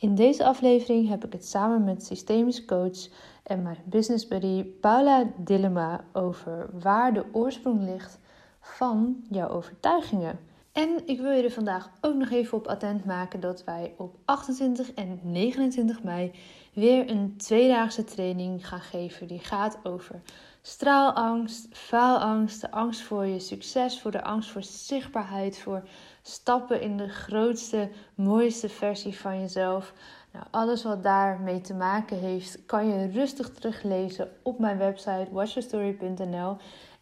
In deze aflevering heb ik het samen met systemisch coach en mijn business buddy Paula Dillema over waar de oorsprong ligt van jouw overtuigingen. En ik wil je er vandaag ook nog even op attent maken dat wij op 28 en 29 mei weer een tweedaagse training gaan geven. Die gaat over straalangst, faalangst, de angst voor je succes, voor de angst voor zichtbaarheid, voor stappen in de grootste, mooiste versie van jezelf. Nou, alles wat daarmee te maken heeft, kan je rustig teruglezen op mijn website watchyourstory.nl.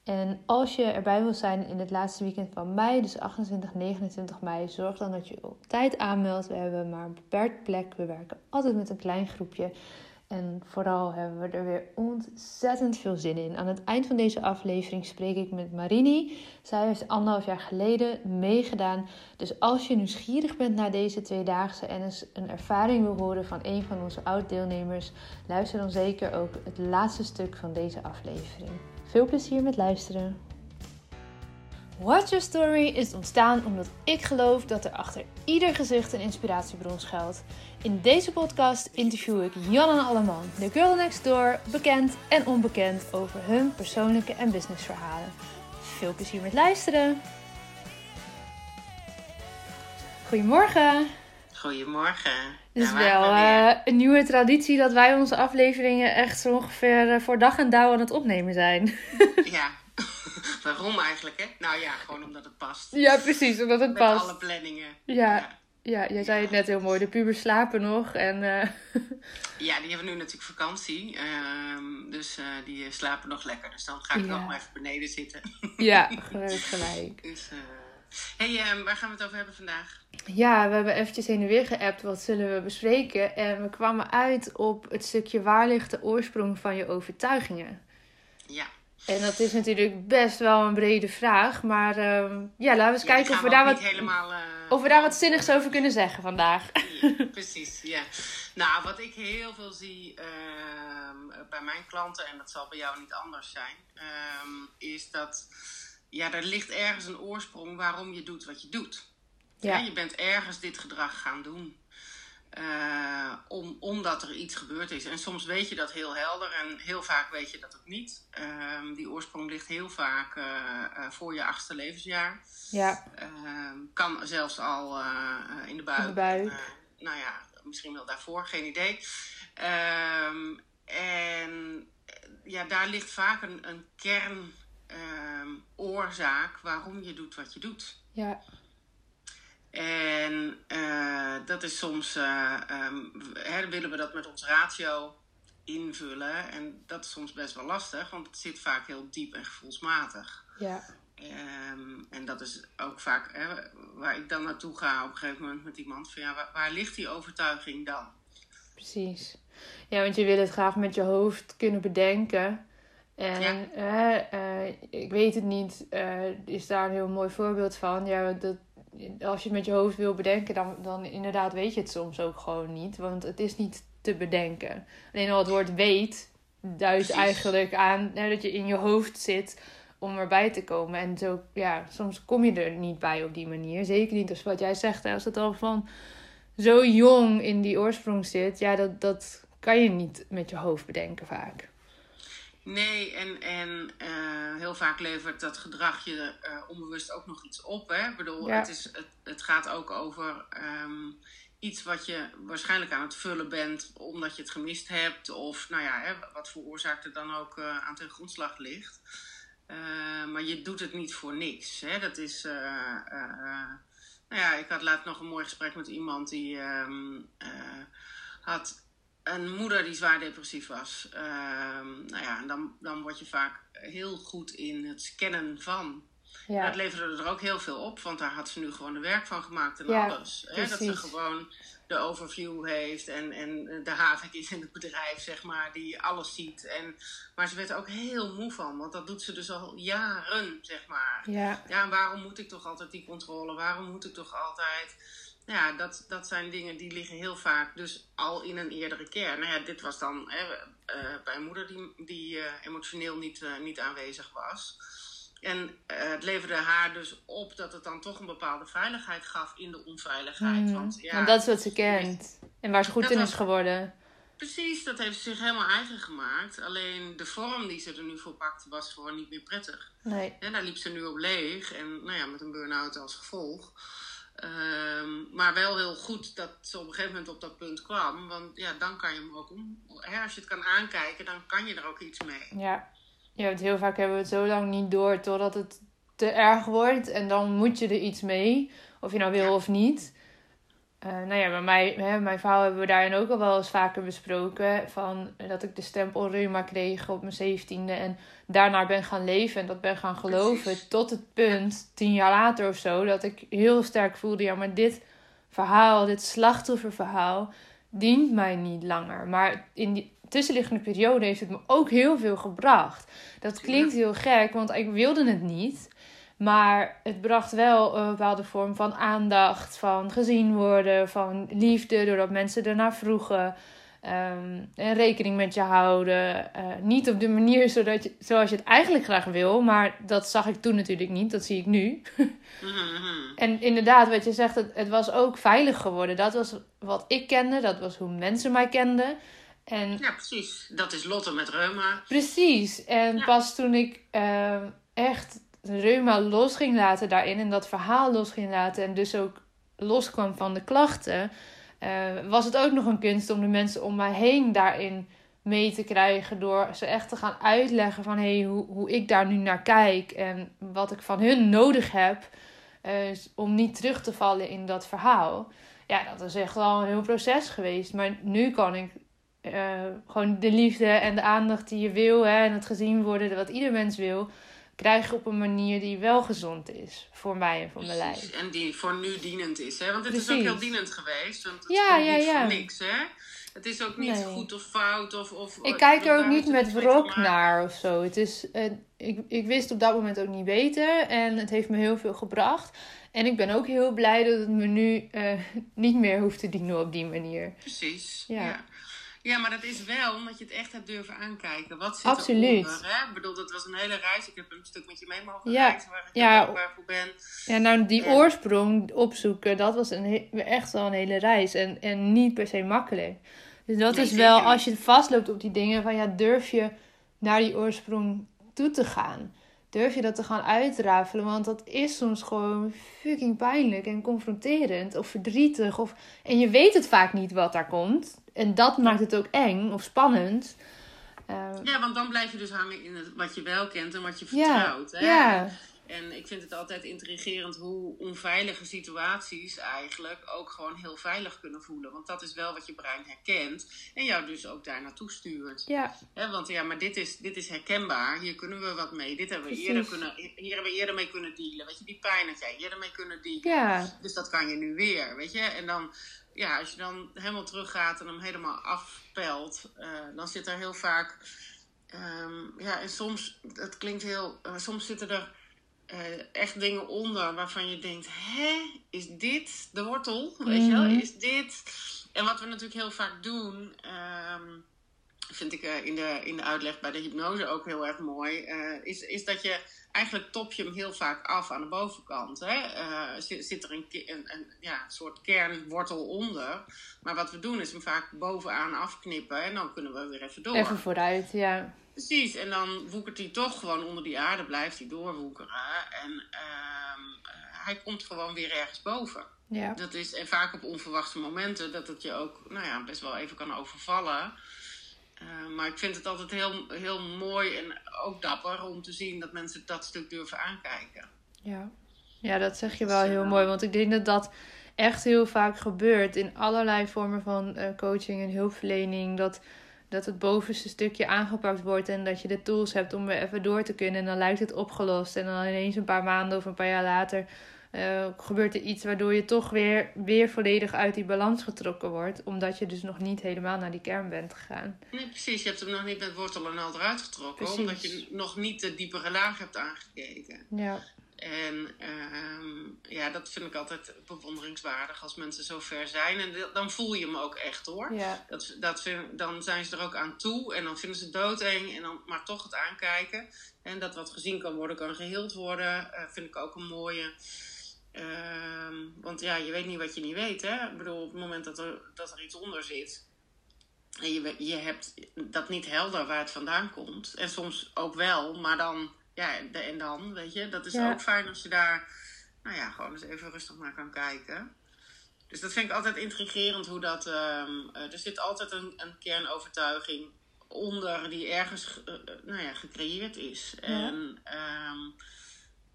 En als je erbij wil zijn in het laatste weekend van mei, dus 28, 29 mei, zorg dan dat je op tijd aanmeldt. We hebben maar een beperkt plek. We werken altijd met een klein groepje. En vooral hebben we er weer ontzettend veel zin in. Aan het eind van deze aflevering spreek ik met Marini. Zij heeft anderhalf jaar geleden meegedaan. Dus als je nieuwsgierig bent naar deze tweedaagse en eens een ervaring wil horen van een van onze oud-deelnemers, luister dan zeker ook het laatste stuk van deze aflevering. Veel plezier met luisteren. Watch Your Story is ontstaan omdat ik geloof dat er achter ieder gezicht een inspiratiebron schuilt. In deze podcast interview ik Jan en Alleman, de girl next door, bekend en onbekend over hun persoonlijke en businessverhalen. Veel plezier met luisteren. Goedemorgen. Goedemorgen. Het is wel uh, een nieuwe traditie dat wij onze afleveringen echt zo ongeveer uh, voor dag en dauw aan het opnemen zijn. ja, waarom eigenlijk hè? Nou ja, gewoon omdat het past. Ja, precies, omdat het Met past. alle planningen. Ja, ja. ja jij zei het net heel mooi. De pubers slapen nog en... Uh... ja, die hebben nu natuurlijk vakantie. Ehm, dus die slapen nog lekker. Dus dan ga ik nog maar even beneden zitten. ja, gelijk. Dus, hey, ehm, waar gaan we het over hebben vandaag? Ja, we hebben eventjes heen en weer geappt. Wat zullen we bespreken? En we kwamen uit op het stukje waar ligt de oorsprong van je overtuigingen? Ja. En dat is natuurlijk best wel een brede vraag. Maar uh, ja, laten we eens ja, kijken of we, daar wat, helemaal, uh, of we daar wat zinnigs over kunnen zeggen vandaag. Ja, precies, ja. Nou, wat ik heel veel zie uh, bij mijn klanten, en dat zal bij jou niet anders zijn, um, is dat ja, er ligt ergens een oorsprong waarom je doet wat je doet. Ja. Je bent ergens dit gedrag gaan doen. Uh, om, omdat er iets gebeurd is. En soms weet je dat heel helder en heel vaak weet je dat ook niet. Uh, die oorsprong ligt heel vaak uh, voor je achtste levensjaar. Ja. Ehm, kan zelfs al in de buik. In de buik. nou ja, misschien wel daarvoor, geen idee. Ehm, en ja, daar ligt vaak een, een kern oorzaak waarom je doet wat je doet. Ja. En uh, dat is soms, uh, um, hè, willen we dat met ons ratio invullen. En dat is soms best wel lastig, want het zit vaak heel diep en gevoelsmatig. Ja. Um, en dat is ook vaak hè, waar ik dan naartoe ga op een gegeven moment met iemand. Van ja, waar, waar ligt die overtuiging dan? Precies. Ja, want je wil het graag met je hoofd kunnen bedenken. En ja. uh, ik weet het niet, is daar een heel mooi voorbeeld van. Ja, dat, als je het met je hoofd wil bedenken, dan, dan inderdaad weet je het soms ook gewoon niet. Want het is niet te bedenken. Alleen al het woord weet duidt eigenlijk aan hè, dat je in je hoofd zit om erbij te komen. En zo, ja, soms kom je er niet bij op die manier. Zeker niet als wat jij zegt, als het al van zo jong in die oorsprong zit. Ja, dat, dat kan je niet met je hoofd bedenken vaak. Nee, en, en uh, heel vaak levert dat gedrag je uh, onbewust ook nog iets op. Hè? Ik bedoel, Ja. het, is, het, het gaat ook over um, iets wat je waarschijnlijk aan het vullen bent omdat je het gemist hebt. Of nou ja, hè, wat voor oorzaak er dan ook uh, aan ten grondslag ligt. maar je doet het niet voor niks. Hè? Dat is. nou ja, ik had laatst nog een mooi gesprek met iemand die um, had een moeder die zwaar depressief was. Uh, nou ja, en dan, dan word je vaak heel goed in het scannen van. Ja. Dat leverde er ook heel veel op, want daar had ze nu gewoon de werk van gemaakt en Ja, alles. Hè? Dat ze gewoon de overview heeft en, en de havik is in het bedrijf, zeg maar, die alles ziet. En, maar ze werd er ook heel moe van, want dat doet ze dus al jaren, zeg maar. Ja, Ja, en waarom moet ik toch altijd die controle? Waarom moet ik toch altijd ja, dat, dat zijn dingen die liggen heel vaak dus al in een eerdere kern. Nou ja, dit was dan hè, uh, bij een moeder die, die uh, emotioneel niet, uh, niet aanwezig was. En het leverde haar dus op dat het dan toch een bepaalde veiligheid gaf in de onveiligheid. Mm, want, ja, want dat is wat ze kent. En waar ze goed in is geworden. Precies, dat heeft ze zich helemaal eigen gemaakt. Alleen de vorm die ze er nu voor pakte was gewoon niet meer prettig. Nee. En daar liep ze nu op leeg. En nou ja, met een burn-out als gevolg. Ehm, maar wel heel goed dat ze op een gegeven moment op dat punt kwam. Want ja, dan kan je hem ook om. Hè, als je het kan aankijken, dan kan je er ook iets mee. Ja, ja heel vaak hebben we het zo lang niet door totdat het te erg wordt. En dan moet je er iets mee. Of je nou wil of niet. Uh, nou ja, bij mij, hè, mijn verhaal hebben we daarin ook al wel eens vaker besproken. Van dat ik de stempel reuma kreeg op mijn zeventiende. En daarna ben gaan leven en dat ben gaan geloven. Tot het punt, tien jaar later of zo, dat ik heel sterk voelde: ja, maar dit verhaal, dit slachtofferverhaal, dient mij niet langer. Maar in die tussenliggende periode heeft het me ook heel veel gebracht. Dat klinkt heel gek, want ik wilde het niet. Maar het bracht wel een bepaalde vorm van aandacht, van gezien worden, van liefde, doordat mensen ernaar vroegen. Um, en rekening met je houden. Uh, niet op de manier zodat je, zoals je het eigenlijk graag wil, maar dat zag ik toen natuurlijk niet, dat zie ik nu. en inderdaad, wat je zegt, het, het was ook veilig geworden. Dat was wat ik kende, dat was hoe mensen mij kenden. En, ja, precies. Dat is Lotte met reuma. Precies. En pas toen ik uh, echt reuma los ging laten daarin en dat verhaal los ging laten en dus ook loskwam van de klachten, uh, was het ook nog een kunst om de mensen om mij heen daarin mee te krijgen door ze echt te gaan uitleggen van hey, hoe, hoe ik daar nu naar kijk en wat ik van hun nodig heb uh, om niet terug te vallen in dat verhaal. Ja, dat is echt wel een heel proces geweest. Maar nu kan ik uh, gewoon de liefde en de aandacht die je wil hè, en het gezien worden, wat ieder mens wil, krijgen op een manier die wel gezond is voor mij en voor mijn lijf. En die voor nu dienend is. Hè? Want het is ook heel dienend geweest. Want het ja, ja, niet ja. voor niks. Hè? Het is ook niet goed of fout. Of, of, ik kijk er ook niet met wrok naar of zo. Het is, uh, ik, ik wist op dat moment ook niet beter. En het heeft me heel veel gebracht. En ik ben ook heel blij dat het me nu uh, niet meer hoeft te dienen op die manier. Precies. ja. Ja, maar dat is wel omdat je het echt hebt durven aankijken. Wat zit Absoluut. eronder? Hè? Ik bedoel, dat was een hele reis. Ik heb een stuk met je mee mogen ja. reizen waar ik ja. voor ben. Ja, nou die oorsprong opzoeken, dat was een echt wel een hele reis. En, en niet per se makkelijk. Dus dat is wel, als je vastloopt op die dingen, van ja, durf je naar die oorsprong toe te gaan? Durf je dat te gaan uitrafelen? Want dat is soms gewoon fucking pijnlijk en confronterend of verdrietig. Of... En je weet het vaak niet wat daar komt. En dat maakt het ook eng of spannend. Uh, ja, want dan blijf je dus hangen in het, wat je wel kent en wat je vertrouwt. Ja, hè? ja. En ik vind het altijd intrigerend hoe onveilige situaties eigenlijk ook gewoon heel veilig kunnen voelen. Want dat is wel wat je brein herkent en jou dus ook daar naartoe stuurt. Ja. want ja, maar dit is, dit is herkenbaar, hier kunnen we wat mee. Dit hebben we eerder kunnen, hier hebben we eerder mee kunnen dealen. Weet je, die pijn had jij eerder mee kunnen dealen. Ja. Dus dat kan je nu weer, weet je. En dan, ja, als je dan helemaal teruggaat en hem helemaal afpelt, uh, dan zit er heel vaak... Um, ja, en soms, het klinkt heel... Uh, soms zitten er uh, echt dingen onder waarvan je denkt: hè, is dit de wortel? Weet je wel, mhm. is dit. En wat we natuurlijk heel vaak doen, um, vind ik uh, in, de, in de uitleg bij de hypnose ook heel erg mooi, uh, is, is dat je eigenlijk top je hem heel vaak af aan de bovenkant. Hè? Zit, zit, er een, een, een ja, soort kernwortel onder. Maar wat we doen is hem vaak bovenaan afknippen en dan kunnen we weer even door. Even vooruit, ja. Precies, en dan woekert hij toch gewoon onder die aarde, blijft hij doorwoekeren. En uh, hij komt gewoon weer ergens boven. Ja. Dat is en vaak op onverwachte momenten dat het je ook nou ja, best wel even kan overvallen. Uh, maar ik vind het altijd heel, heel mooi en ook dapper om te zien dat mensen dat stuk durven aankijken. Ja, ja dat zeg je wel heel mooi. Want ik denk dat dat echt heel vaak gebeurt in allerlei vormen van uh, coaching en hulpverlening. Dat dat het bovenste stukje aangepakt wordt en dat je de tools hebt om weer even door te kunnen. En dan lijkt het opgelost. En dan ineens een paar maanden of een paar jaar later uh, gebeurt er iets waardoor je toch weer, weer volledig uit die balans getrokken wordt. Omdat je dus nog niet helemaal naar die kern bent gegaan. Nee, precies. Je hebt hem nog niet met wortel en al eruit getrokken. Omdat je nog niet de diepere laag hebt aangekeken. Ja. En uh, ja, dat vind ik altijd bewonderingswaardig als mensen zo ver zijn. En dan voel je hem ook echt hoor. Ja. Dat, dat vind, dan zijn ze er ook aan toe en dan vinden ze doodeng. En dan maar toch het aankijken. En dat wat gezien kan worden, kan geheeld worden. Uh, vind ik ook een mooie. Ehm, want ja, je weet niet wat je niet weet. Hè? Ik bedoel, op het moment dat er, dat er iets onder zit. En je, je hebt dat niet helder waar het vandaan komt. En soms ook wel, maar dan, ja, en dan, weet je. Dat is ook fijn als je daar, nou ja, gewoon eens even rustig naar kan kijken. Dus dat vind ik altijd intrigerend hoe dat. Um, er zit altijd een, een kernovertuiging onder die ergens uh, nou ja, gecreëerd is. En um,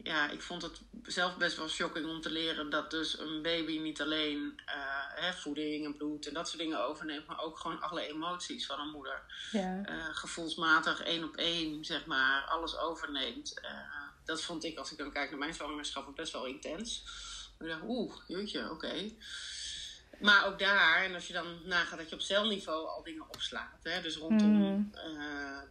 ja, ik vond het zelf best wel shocking om te leren dat dus een baby niet alleen uh, hè, voeding en bloed en dat soort dingen overneemt, maar ook gewoon alle emoties van een moeder. Ja. Uh, gevoelsmatig één op één, zeg maar, alles overneemt. Uh, dat vond ik, als ik dan kijk naar mijn zwangerschap, best wel intens. Ik dacht, oeh, jeetje, oké. Maar ook daar, en als je dan nagaat dat je op celniveau al dingen opslaat, hè, dus rondom mm.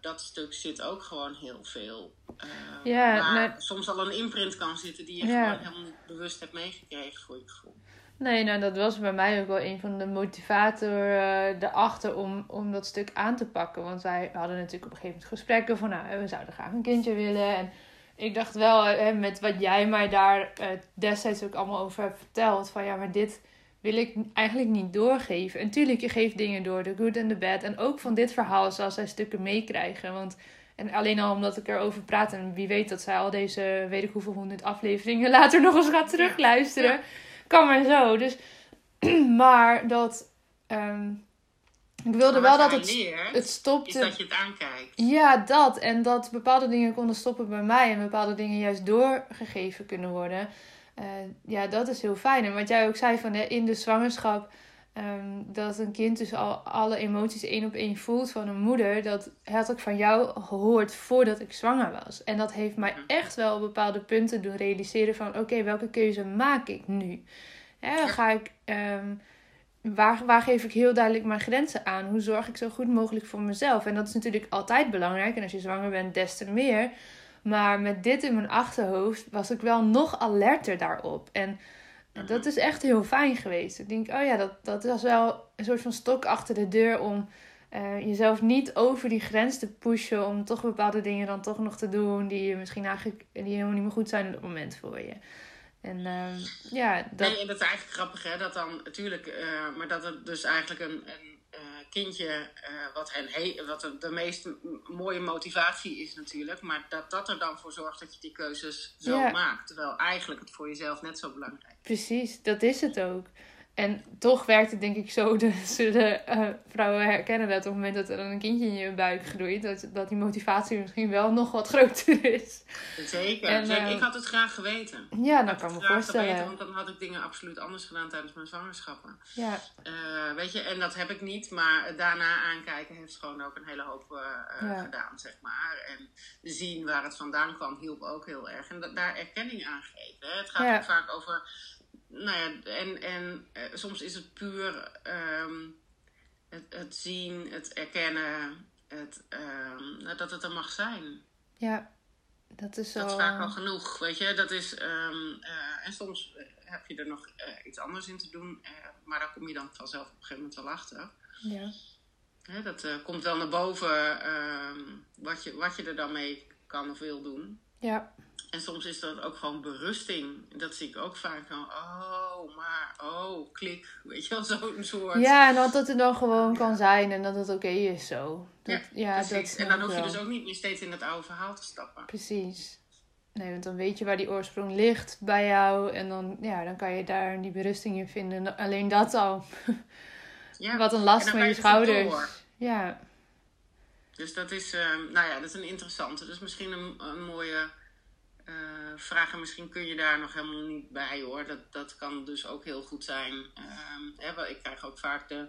dat stuk zit ook gewoon heel veel. Uh, ja, waar soms al een imprint kan zitten die je gewoon helemaal niet bewust hebt meegekregen voor je gevoel. Nee, nou dat was bij mij ook wel een van de motivatoren uh, erachter om, om dat stuk aan te pakken. Want wij hadden natuurlijk op een gegeven moment gesprekken van, nou, we zouden graag een kindje willen. En ik dacht wel, hè, met wat jij mij daar destijds ook allemaal over hebt verteld, van ja, maar dit wil ik eigenlijk niet doorgeven. En tuurlijk, je geeft dingen door, de good en de bad. En ook van dit verhaal zal zij stukken meekrijgen. Want en alleen al omdat ik erover praat. En wie weet dat zij al deze, weet ik hoeveel honderd afleveringen later nog eens gaat terugluisteren. Kan maar zo. Dus, maar dat. Ehm, ik wilde wel dat het, het stopte. Is dat je het aankijkt. Ja, dat. En dat bepaalde dingen konden stoppen bij mij. En bepaalde dingen juist doorgegeven kunnen worden. Uh, ja, dat is heel fijn. En wat jij ook zei van in de zwangerschap. Um, dat een kind dus al alle emoties één op één voelt van een moeder. Dat had ik van jou gehoord voordat ik zwanger was. En dat heeft mij echt wel op bepaalde punten doen realiseren van... Oké, welke keuze maak ik nu? Ja, ga ik... Um, waar, waar geef ik heel duidelijk mijn grenzen aan? Hoe zorg ik zo goed mogelijk voor mezelf? En dat is natuurlijk altijd belangrijk. En als je zwanger bent, des te meer. Maar met dit in mijn achterhoofd was ik wel nog alerter daarop. En dat is echt heel fijn geweest. Ik denk, oh ja, dat, dat was wel een soort van stok achter de deur om uh, jezelf niet over die grens te pushen. Om toch bepaalde dingen dan toch nog te doen die je misschien eigenlijk die helemaal niet meer goed zijn op het moment voor je. En uh, ja, dat... Nee, en dat is eigenlijk grappig hè, dat dan natuurlijk, uh, maar dat het dus eigenlijk een, een kindje, uh, wat, hen wat de, meest mooie motivatie is natuurlijk, maar dat dat er dan voor zorgt dat je die keuzes zo maakt. Terwijl eigenlijk het voor jezelf net zo belangrijk is. Precies, dat is het ook. En toch werkt het denk ik zo, dat zullen uh, vrouwen herkennen dat op het moment dat er een kindje in je buik groeit, dat, dat die motivatie misschien wel nog wat groter is. Zeker, en, uh, ik had het graag geweten. Ja, dat kan me voorstellen. Geweten, want dan had ik dingen absoluut anders gedaan tijdens mijn zwangerschappen. Ja. Uh, weet je, en dat heb ik niet, maar daarna aankijken heeft gewoon ook een hele hoop ja. gedaan, zeg maar. En zien waar het vandaan kwam hielp ook heel erg. En daar erkenning aan geven. Het gaat ook vaak over nou ja, en, en uh, soms is het puur um, het, het, zien, het erkennen, het, um, dat het er mag zijn. Ja, dat is zo. Dat is vaak al genoeg, weet je. Dat is, um, uh, en soms heb je er nog uh, iets anders in te doen, maar daar kom je dan vanzelf op een gegeven moment wel achter. Ja. Hè, dat komt wel naar boven wat, je, wat je er dan mee kan of wil doen. Ja. En soms is dat ook gewoon berusting. Dat zie ik ook vaak. Van, oh, maar, oh, klik. Weet je wel, zo'n soort. Ja, en dat het dan gewoon kan zijn en dat het oké is zo. Dat, ja, dat en dan hoef je dus ook niet meer steeds in het oude verhaal te stappen. Precies. Nee, want dan weet je waar die oorsprong ligt bij jou. En dan, ja, dan kan je daar die berusting in vinden. Alleen dat al. Ja. Wat een last van je, je schouders. Ja. Dus dat is, uh, nou ja, dat is een interessante. Dus misschien een, een mooie uh, vragen. Misschien kun je daar nog helemaal niet bij hoor. Dat, dat kan dus ook heel goed zijn. Uh, ik krijg ook vaak de,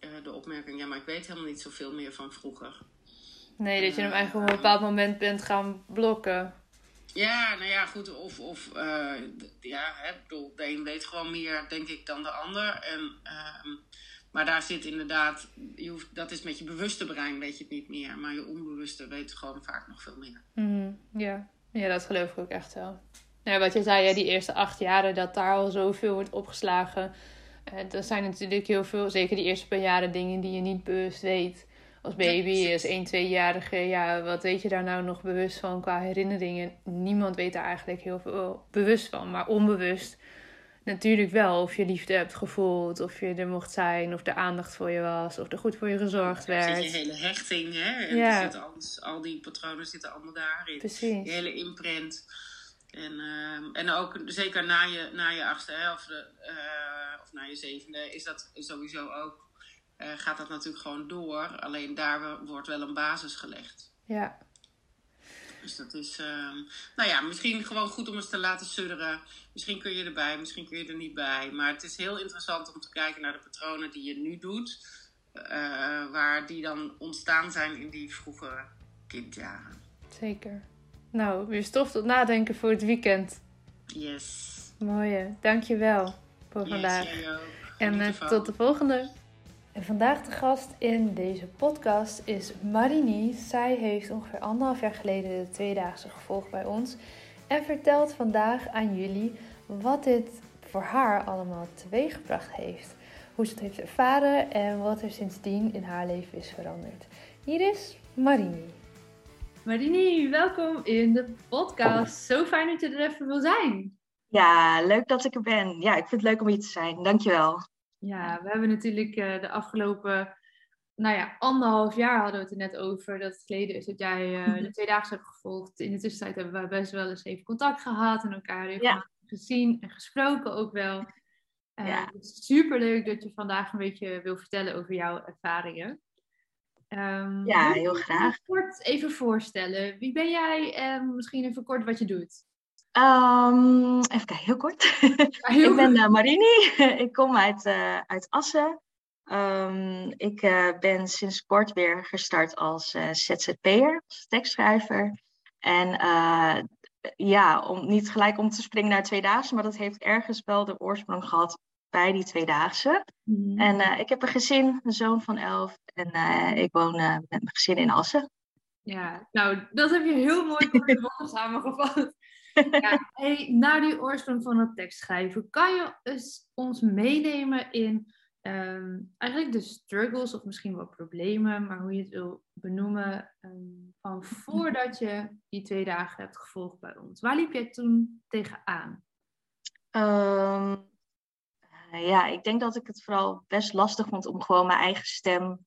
uh, de opmerking: ja, maar ik weet helemaal niet zoveel meer van vroeger. Nee, dat je hem eigenlijk op een bepaald moment bent gaan blokken. Ja, nou ja, goed. Of, of ja, hè, bedoel, de een weet gewoon meer, denk ik, dan de ander. En, uh, maar daar zit inderdaad, je hoeft, dat is met je bewuste brein, weet je het niet meer. Maar je onbewuste weet gewoon vaak nog veel meer. Mm, ja. Ja, dat geloof ik ook echt wel. Ja, wat je zei, ja, die eerste acht jaren, dat daar al zoveel wordt opgeslagen. Er zijn natuurlijk heel veel, zeker die eerste paar jaren, dingen die je niet bewust weet. als baby, als 1, 2-jarige, ja, wat weet je daar nou nog bewust van qua herinneringen? Niemand weet daar eigenlijk heel veel bewust van, maar onbewust natuurlijk wel. Of je liefde hebt gevoeld, of je er mocht zijn, of er aandacht voor je was, of er goed voor je gezorgd werd. Zit je hele hechting, hè? En ja. alles, al die patronen zitten allemaal daarin. Precies. Je hele imprint. En, uh, en ook zeker na je, na je achtste hè, of, de, uh, of na je zevende is dat sowieso ook uh, gaat dat natuurlijk gewoon door. Alleen daar wordt wel een basis gelegd. Ja. Dus dat is, uh, nou ja, misschien gewoon goed om eens te laten sudderen. Misschien kun je erbij, misschien kun je er niet bij. Maar het is heel interessant om te kijken naar de patronen die je nu doet. Uh, waar die dan ontstaan zijn in die vroege kindjaren. Zeker. Nou, weer stof tot nadenken voor het weekend. Yes. Mooie. Dankjewel voor yes, vandaag. En uh, tot de volgende. En vandaag de gast in deze podcast is Marini. Zij heeft ongeveer anderhalf jaar geleden de tweedaagse gevolgd bij ons. En vertelt vandaag aan jullie wat dit voor haar allemaal teweeggebracht heeft. Hoe ze het heeft ervaren en wat er sindsdien in haar leven is veranderd. Hier is Marini. Marini, welkom in de podcast. Zo fijn dat je er even wil zijn. Ja, leuk dat ik er ben. Ja, ik vind het leuk om hier te zijn. Dankjewel. Ja, we hebben natuurlijk uh, de afgelopen, nou ja, anderhalf jaar hadden we het er net over. Dat het geleden is dat jij uh, de tweedaagse hebt gevolgd. In de tussentijd hebben we best wel eens even contact gehad en elkaar even gezien en gesproken ook wel. Uh, ja. Het is super leuk dat je vandaag een beetje wil vertellen over jouw ervaringen. Um, ja, heel graag. Kort even voorstellen. Wie ben jij en misschien even kort wat je doet? Um, even kijken, heel kort. ik ben uh, Marini, ik kom uit, uh, uit Assen. Um, ik uh, ben sinds kort weer gestart als ZZP'er, als tekstschrijver. En ja, om, niet gelijk om te springen naar tweedaagse, maar dat heeft ergens wel de oorsprong gehad bij die tweedaagse. Mm. En ik heb een gezin, een zoon van elf. En ik woon met mijn gezin in Assen. Ja, nou, dat heb je heel mooi kort samengevat. Ja, hey, naar die oorsprong van het tekstschrijven, kan je eens ons meenemen in ehm, eigenlijk de struggles of misschien wel problemen, maar hoe je het wil benoemen, um, van voordat je die twee dagen hebt gevolgd bij ons. Waar liep jij toen tegenaan? Um, ja, ik denk dat ik het vooral best lastig vond om gewoon mijn eigen stem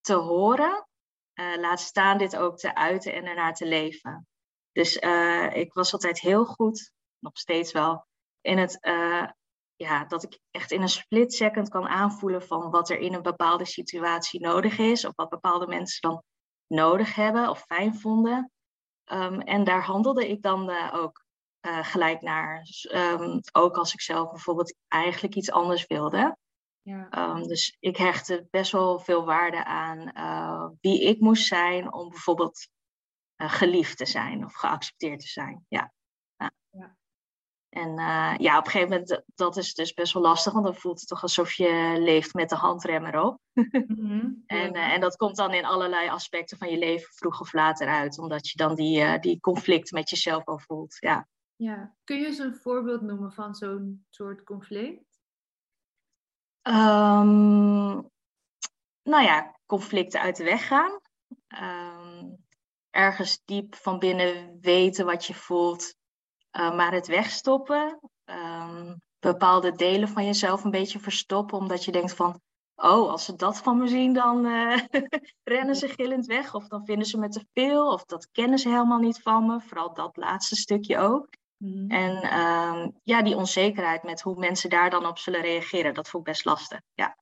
te horen. Uh, laat staan dit ook te uiten en ernaar te leven. Dus uh, ik was altijd heel goed, nog steeds wel, in het, uh, ja, dat ik echt in een split second kan aanvoelen van wat er in een bepaalde situatie nodig is, of wat bepaalde mensen dan nodig hebben of fijn vonden. Um, en daar handelde ik dan uh, ook gelijk naar. Dus, um, ook als ik zelf bijvoorbeeld eigenlijk iets anders wilde. Ja. Um, dus ik hechtte best wel veel waarde aan wie ik moest zijn om bijvoorbeeld geliefd te zijn of geaccepteerd te zijn. Ja. ja. En uh, ja, op een gegeven moment, dat is dus best wel lastig, want dan voelt het toch alsof je leeft met de handrem erop. Mm-hmm. en, uh, en dat komt dan in allerlei aspecten van je leven vroeg of later uit, omdat je dan die, die conflict met jezelf al voelt. Ja. ja. Kun je eens een voorbeeld noemen van zo'n soort conflict? Um, nou ja, conflicten uit de weg gaan. Um, ergens diep van binnen weten wat je voelt, uh, maar het wegstoppen. Um, bepaalde delen van jezelf een beetje verstoppen, omdat je denkt van, oh, als ze dat van me zien, dan uh, rennen ze gillend weg. Of dan vinden ze me te veel, of dat kennen ze helemaal niet van me. Vooral dat laatste stukje ook. Mm. En um, ja, die onzekerheid met hoe mensen daar dan op zullen reageren, dat voelt best lastig. Ja.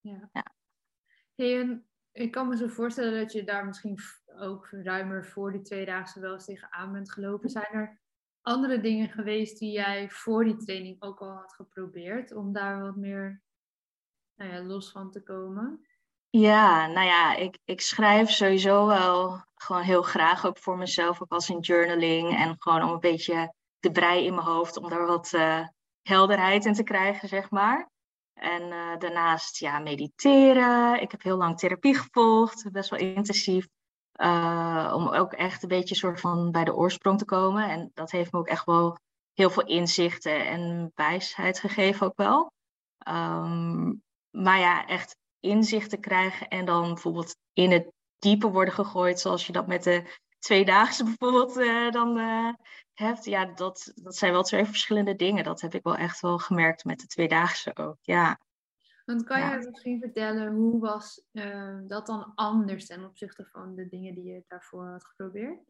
ja. ja. Hey, en ik kan me zo voorstellen dat je daar misschien ook ruimer voor die tweedaagse wel eens tegenaan bent gelopen. Zijn er andere dingen geweest die jij voor die training ook al had geprobeerd om daar wat meer nou ja, los van te komen? Ja, nou ja, ik, ik schrijf sowieso wel gewoon heel graag ook voor mezelf, ook als in journaling. En gewoon om een beetje de brei in mijn hoofd, om daar wat uh, helderheid in te krijgen, zeg maar. En uh, daarnaast ja, mediteren. Ik heb heel lang therapie gevolgd, best wel intensief. Uh, om ook echt een beetje soort van bij de oorsprong te komen. En dat heeft me ook echt wel heel veel inzichten en wijsheid gegeven ook wel. Um, maar ja, echt inzichten krijgen en dan bijvoorbeeld in het dieper worden gegooid, zoals je dat met de tweedaagse bijvoorbeeld uh, dan uh, hebt. Ja, dat, dat zijn wel twee verschillende dingen. Dat heb ik wel echt wel gemerkt met de tweedaagse ook, ja. Want kan je misschien vertellen, hoe was uh, dat dan anders ten opzichte van de dingen die je daarvoor had geprobeerd?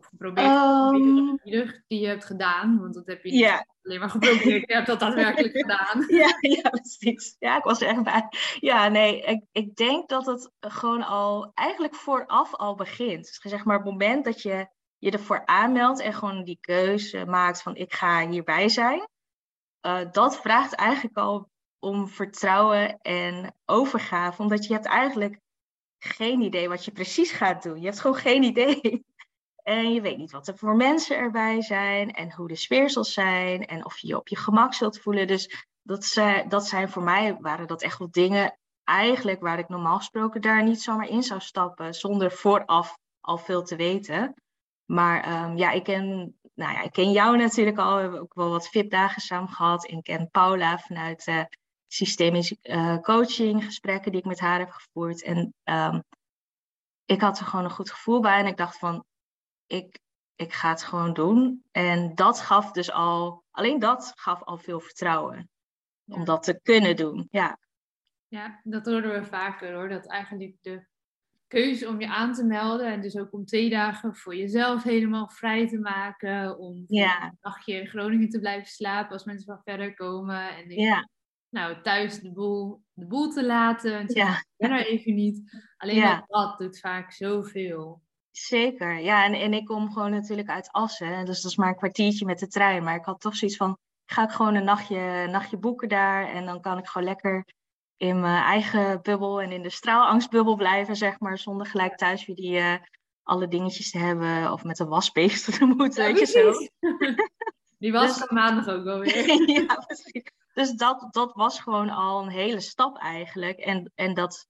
geprobeerd um, die je hebt gedaan, want dat heb je niet alleen maar geprobeerd, je hebt dat daadwerkelijk gedaan. Ja, ja, precies. Ja, ik was er echt bij. Ja, nee, ik, ik denk dat het gewoon al eigenlijk vooraf al begint. Dus zeg maar het moment dat je je ervoor aanmeldt en gewoon die keuze maakt van ik ga hierbij zijn. Uh, dat vraagt eigenlijk al om vertrouwen en overgave, omdat je hebt eigenlijk geen idee wat je precies gaat doen. Je hebt gewoon geen idee. En je weet niet wat er voor mensen erbij zijn en hoe de sfeersels zijn en of je je op je gemak zult voelen. Dus dat zijn, dat zijn voor mij, waren dat echt wel dingen eigenlijk waar ik normaal gesproken daar niet zomaar in zou stappen zonder vooraf al veel te weten. Maar um, ja, ik ken, nou ja, ik ken jou natuurlijk al. We hebben ook wel wat VIP-dagen samen gehad. Ik ken Paula vanuit uh, systemische uh, coaching gesprekken die ik met haar heb gevoerd. En um, ik had er gewoon een goed gevoel bij. En ik dacht van, ik, ik ga het gewoon doen. En dat gaf dus al, alleen dat gaf al veel vertrouwen. Om dat te kunnen doen, ja. Ja, dat horen we vaker hoor. Dat eigenlijk de keuze om je aan te melden en dus ook om twee dagen voor jezelf helemaal vrij te maken. Om ja. een nachtje in Groningen te blijven slapen als mensen van verder komen. En ja. Nou, thuis de boel, de boel te laten. En ja. ben er even niet. Alleen ja. dat doet vaak zoveel. Zeker, ja. En, en ik kom gewoon natuurlijk uit Assen. Dus dat is maar een kwartiertje met de trein. Maar ik had toch zoiets van, ga ik gewoon een nachtje, nachtje boeken daar. En dan kan ik gewoon lekker in mijn eigen bubbel en in de straalangstbubbel blijven, zeg maar. Zonder gelijk thuis weer die uh, alle dingetjes te hebben. Of met een wasbeest te moeten, weet je zo. Die was dus, maandag ook alweer. ja, precies. Dus dat, dat was gewoon al een hele stap eigenlijk. En, en dat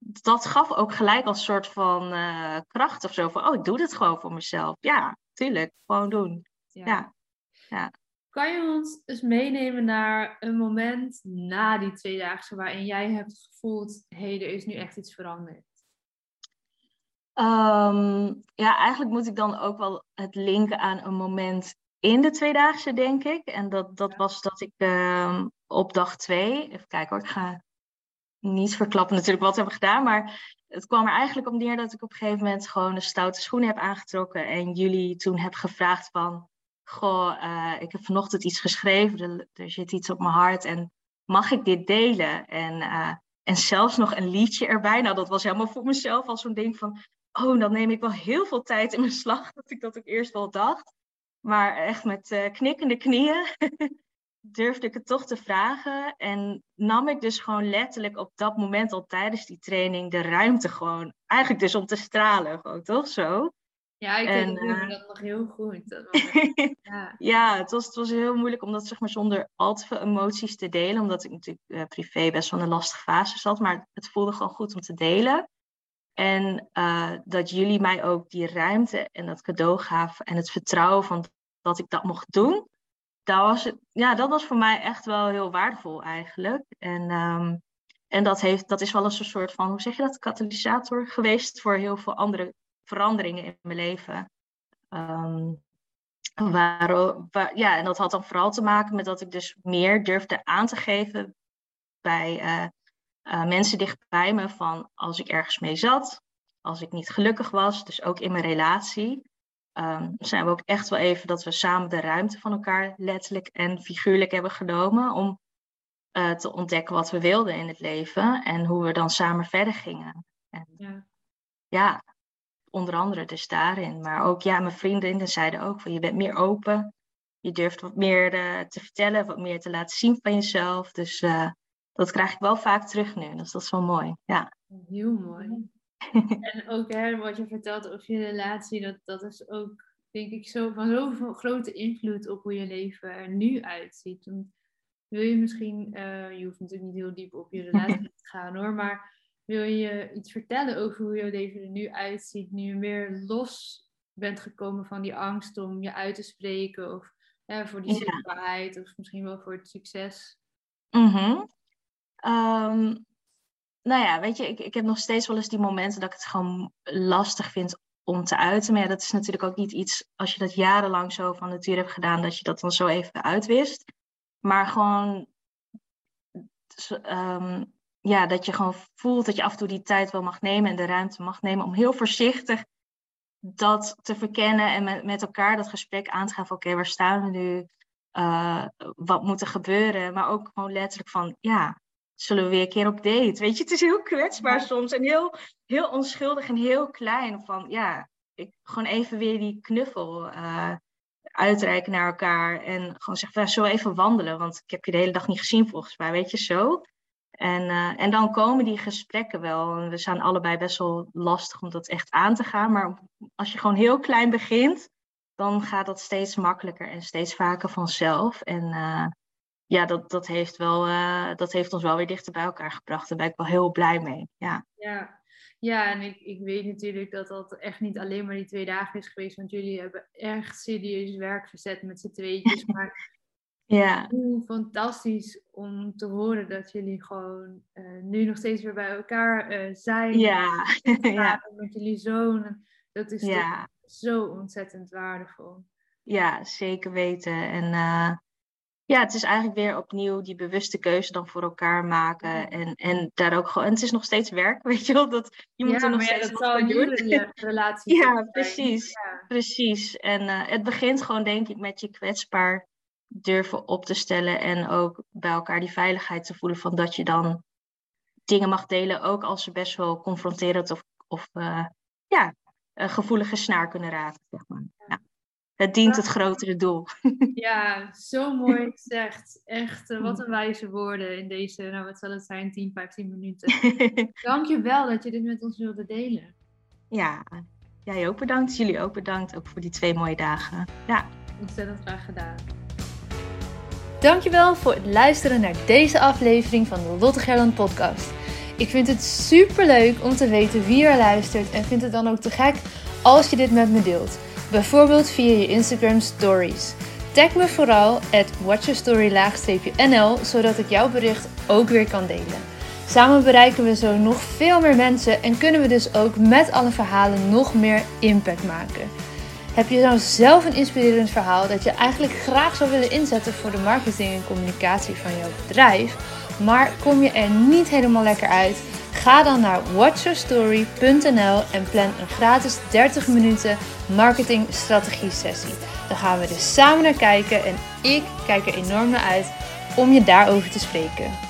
dat gaf ook gelijk als soort van uh, kracht of zo. Van, oh, ik doe dit gewoon voor mezelf. Ja, tuurlijk. Gewoon doen. Ja. ja. Kan je ons eens meenemen naar een moment na die tweedaagse waarin jij hebt gevoeld, hé, hey, er is nu echt iets veranderd? Um, ja, eigenlijk moet ik dan ook wel het linken aan een moment in de tweedaagse, denk ik. En dat, dat was dat ik uh, op dag twee, even kijken hoor, ik ga niet verklappen natuurlijk wat we hebben gedaan. Maar het kwam er eigenlijk om neer dat ik op een gegeven moment gewoon een stoute schoenen heb aangetrokken. En jullie toen heb gevraagd van, goh, uh, ik heb vanochtend iets geschreven. Er, er, zit iets op mijn hart en mag ik dit delen? En, uh, en zelfs nog een liedje erbij. Nou, dat was helemaal voor mezelf al zo'n ding van, oh, dan neem ik wel heel veel tijd in mijn slag. Dat ik dat ook eerst wel dacht. Maar echt met uh, knikkende knieën durfde ik het toch te vragen. En nam ik dus gewoon letterlijk op dat moment al tijdens die training de ruimte gewoon. Eigenlijk dus om te stralen, gewoon toch zo. Ja, ik herinner uh, dat nog heel goed. Dat was, ja, ja het, was, het was heel moeilijk om dat zeg maar zonder al te veel emoties te delen. Omdat ik natuurlijk uh, privé best wel een lastige fase zat. Maar het voelde gewoon goed om te delen. En uh, dat jullie mij ook die ruimte en dat cadeau gaven. En het vertrouwen van dat ik dat mocht doen dat was, ja, dat was voor mij echt wel heel waardevol eigenlijk. En, um, en dat, heeft, dat is wel eens een soort van, hoe zeg je dat, katalysator geweest voor heel veel andere veranderingen in mijn leven. Um, waar, ja, en dat had dan vooral te maken met dat ik dus meer durfde aan te geven bij uh, uh, mensen dichtbij me van als ik ergens mee zat, als ik niet gelukkig was, dus ook in mijn relatie, um, zijn we ook echt wel even dat we samen de ruimte van elkaar letterlijk en figuurlijk hebben genomen om uh, te ontdekken wat we wilden in het leven en hoe we dan samen verder gingen. En, ja. ja, onder andere dus daarin. Maar ook ja, mijn vriendinnen zeiden ook van je bent meer open. Je durft wat meer uh, te vertellen, wat meer te laten zien van jezelf. Dus uh, dat krijg ik wel vaak terug nu. Dus dat is wel mooi. Ja. Heel mooi. en ook hè, wat je vertelt over je relatie, dat, dat is ook, denk ik, zo, van zoveel grote invloed op hoe je leven er nu uitziet. Want wil je misschien, uh, je hoeft natuurlijk niet heel diep op je relatie te gaan hoor, maar wil je iets vertellen over hoe je leven er nu uitziet, nu je meer los bent gekomen van die angst om je uit te spreken of hè, voor die zichtbaarheid of misschien wel voor het succes? Mm nou ja, weet je, ik, ik heb nog steeds wel eens die momenten dat ik het gewoon lastig vind om te uiten. Maar ja, dat is natuurlijk ook niet iets, als je dat jarenlang zo van natuur hebt gedaan, dat je dat dan zo even uitwist. Maar gewoon, ehm, ja, dat je gewoon voelt dat je af en toe die tijd wel mag nemen en de ruimte mag nemen om heel voorzichtig dat te verkennen en met, elkaar dat gesprek aan te gaan van oké, waar staan we nu? Uh, wat moet er gebeuren? Maar ook gewoon letterlijk van ja, zullen we weer een keer op date? Weet je, het is heel kwetsbaar soms en heel, heel onschuldig en heel klein. Van ja, ik, gewoon even weer die knuffel uh, uitreiken naar elkaar en gewoon zeggen, zo even wandelen, want ik heb je de hele dag niet gezien volgens mij, weet je zo. En, uh, en dan komen die gesprekken wel. En we zijn allebei best wel lastig om dat echt aan te gaan. Maar als je gewoon heel klein begint, dan gaat dat steeds makkelijker en steeds vaker vanzelf. En uh, ja, dat, dat, heeft wel, uh, dat heeft ons wel weer dichter bij elkaar gebracht. Daar ben ik wel heel blij mee. Ja, ja. ja en ik, ik weet natuurlijk dat dat echt niet alleen maar die twee dagen is geweest. Want jullie hebben echt serieus werk verzet met z'n tweetjes. Maar ja. Hoe fantastisch om te horen dat jullie gewoon uh, nu nog steeds weer bij elkaar uh, zijn. Ja. ja. Met jullie zoon. Dat is ja. zo ontzettend waardevol. Ja, zeker weten. En ja, het is eigenlijk weer opnieuw die bewuste keuze dan voor elkaar maken. En, en daar ook gewoon. En het is nog steeds werk, weet je wel. Dat, je moet er nog steeds dat zal doen. relatie. ja, precies. Ja. Precies. En het begint gewoon, denk ik, met je kwetsbaar durven op te stellen en ook bij elkaar die veiligheid te voelen van dat je dan dingen mag delen, ook als ze best wel confronterend of, of uh, ja, een gevoelige snaar kunnen raken. Zeg maar. ja. Het dient het grotere doel. Ja, zo mooi gezegd. Echt, uh, wat een wijze woorden in deze, nou wat zal het zijn, 10, 15 minuten. Dank je wel dat je dit met ons wilde delen. Ja, jij ook bedankt. Jullie ook bedankt, ook voor die twee mooie dagen. Ja. Ontzettend graag gedaan. Dankjewel voor het luisteren naar deze aflevering van de Lotte Gerland podcast. Ik vind het super leuk om te weten wie er luistert en vind het dan ook te gek als je dit met me deelt. Bijvoorbeeld via je Instagram stories. Tag me vooral at watchyourstory-nl zodat ik jouw bericht ook weer kan delen. Samen bereiken we zo nog veel meer mensen en kunnen we dus ook met alle verhalen nog meer impact maken. Heb je nou zelf een inspirerend verhaal dat je eigenlijk graag zou willen inzetten voor de marketing en communicatie van jouw bedrijf, maar kom je er niet helemaal lekker uit? Ga dan naar watchyourstory.nl en plan een gratis 30 minuten marketing strategie sessie. Dan gaan we er samen naar kijken en ik kijk er enorm naar uit om je daarover te spreken.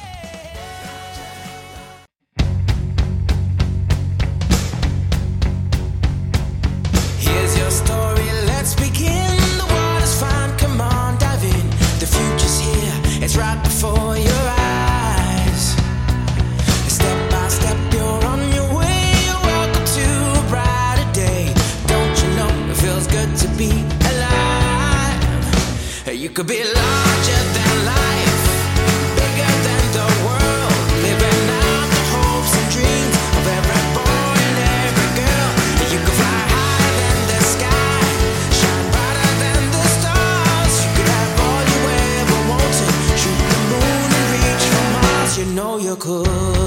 Could.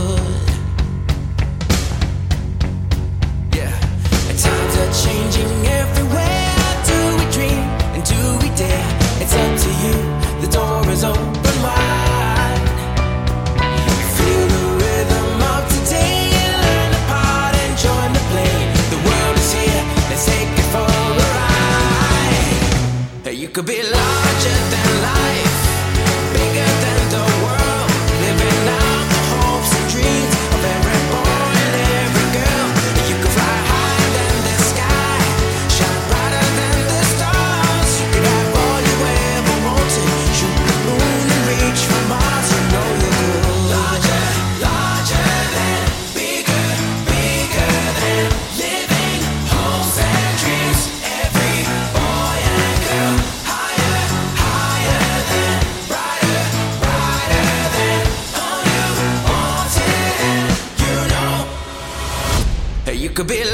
Could be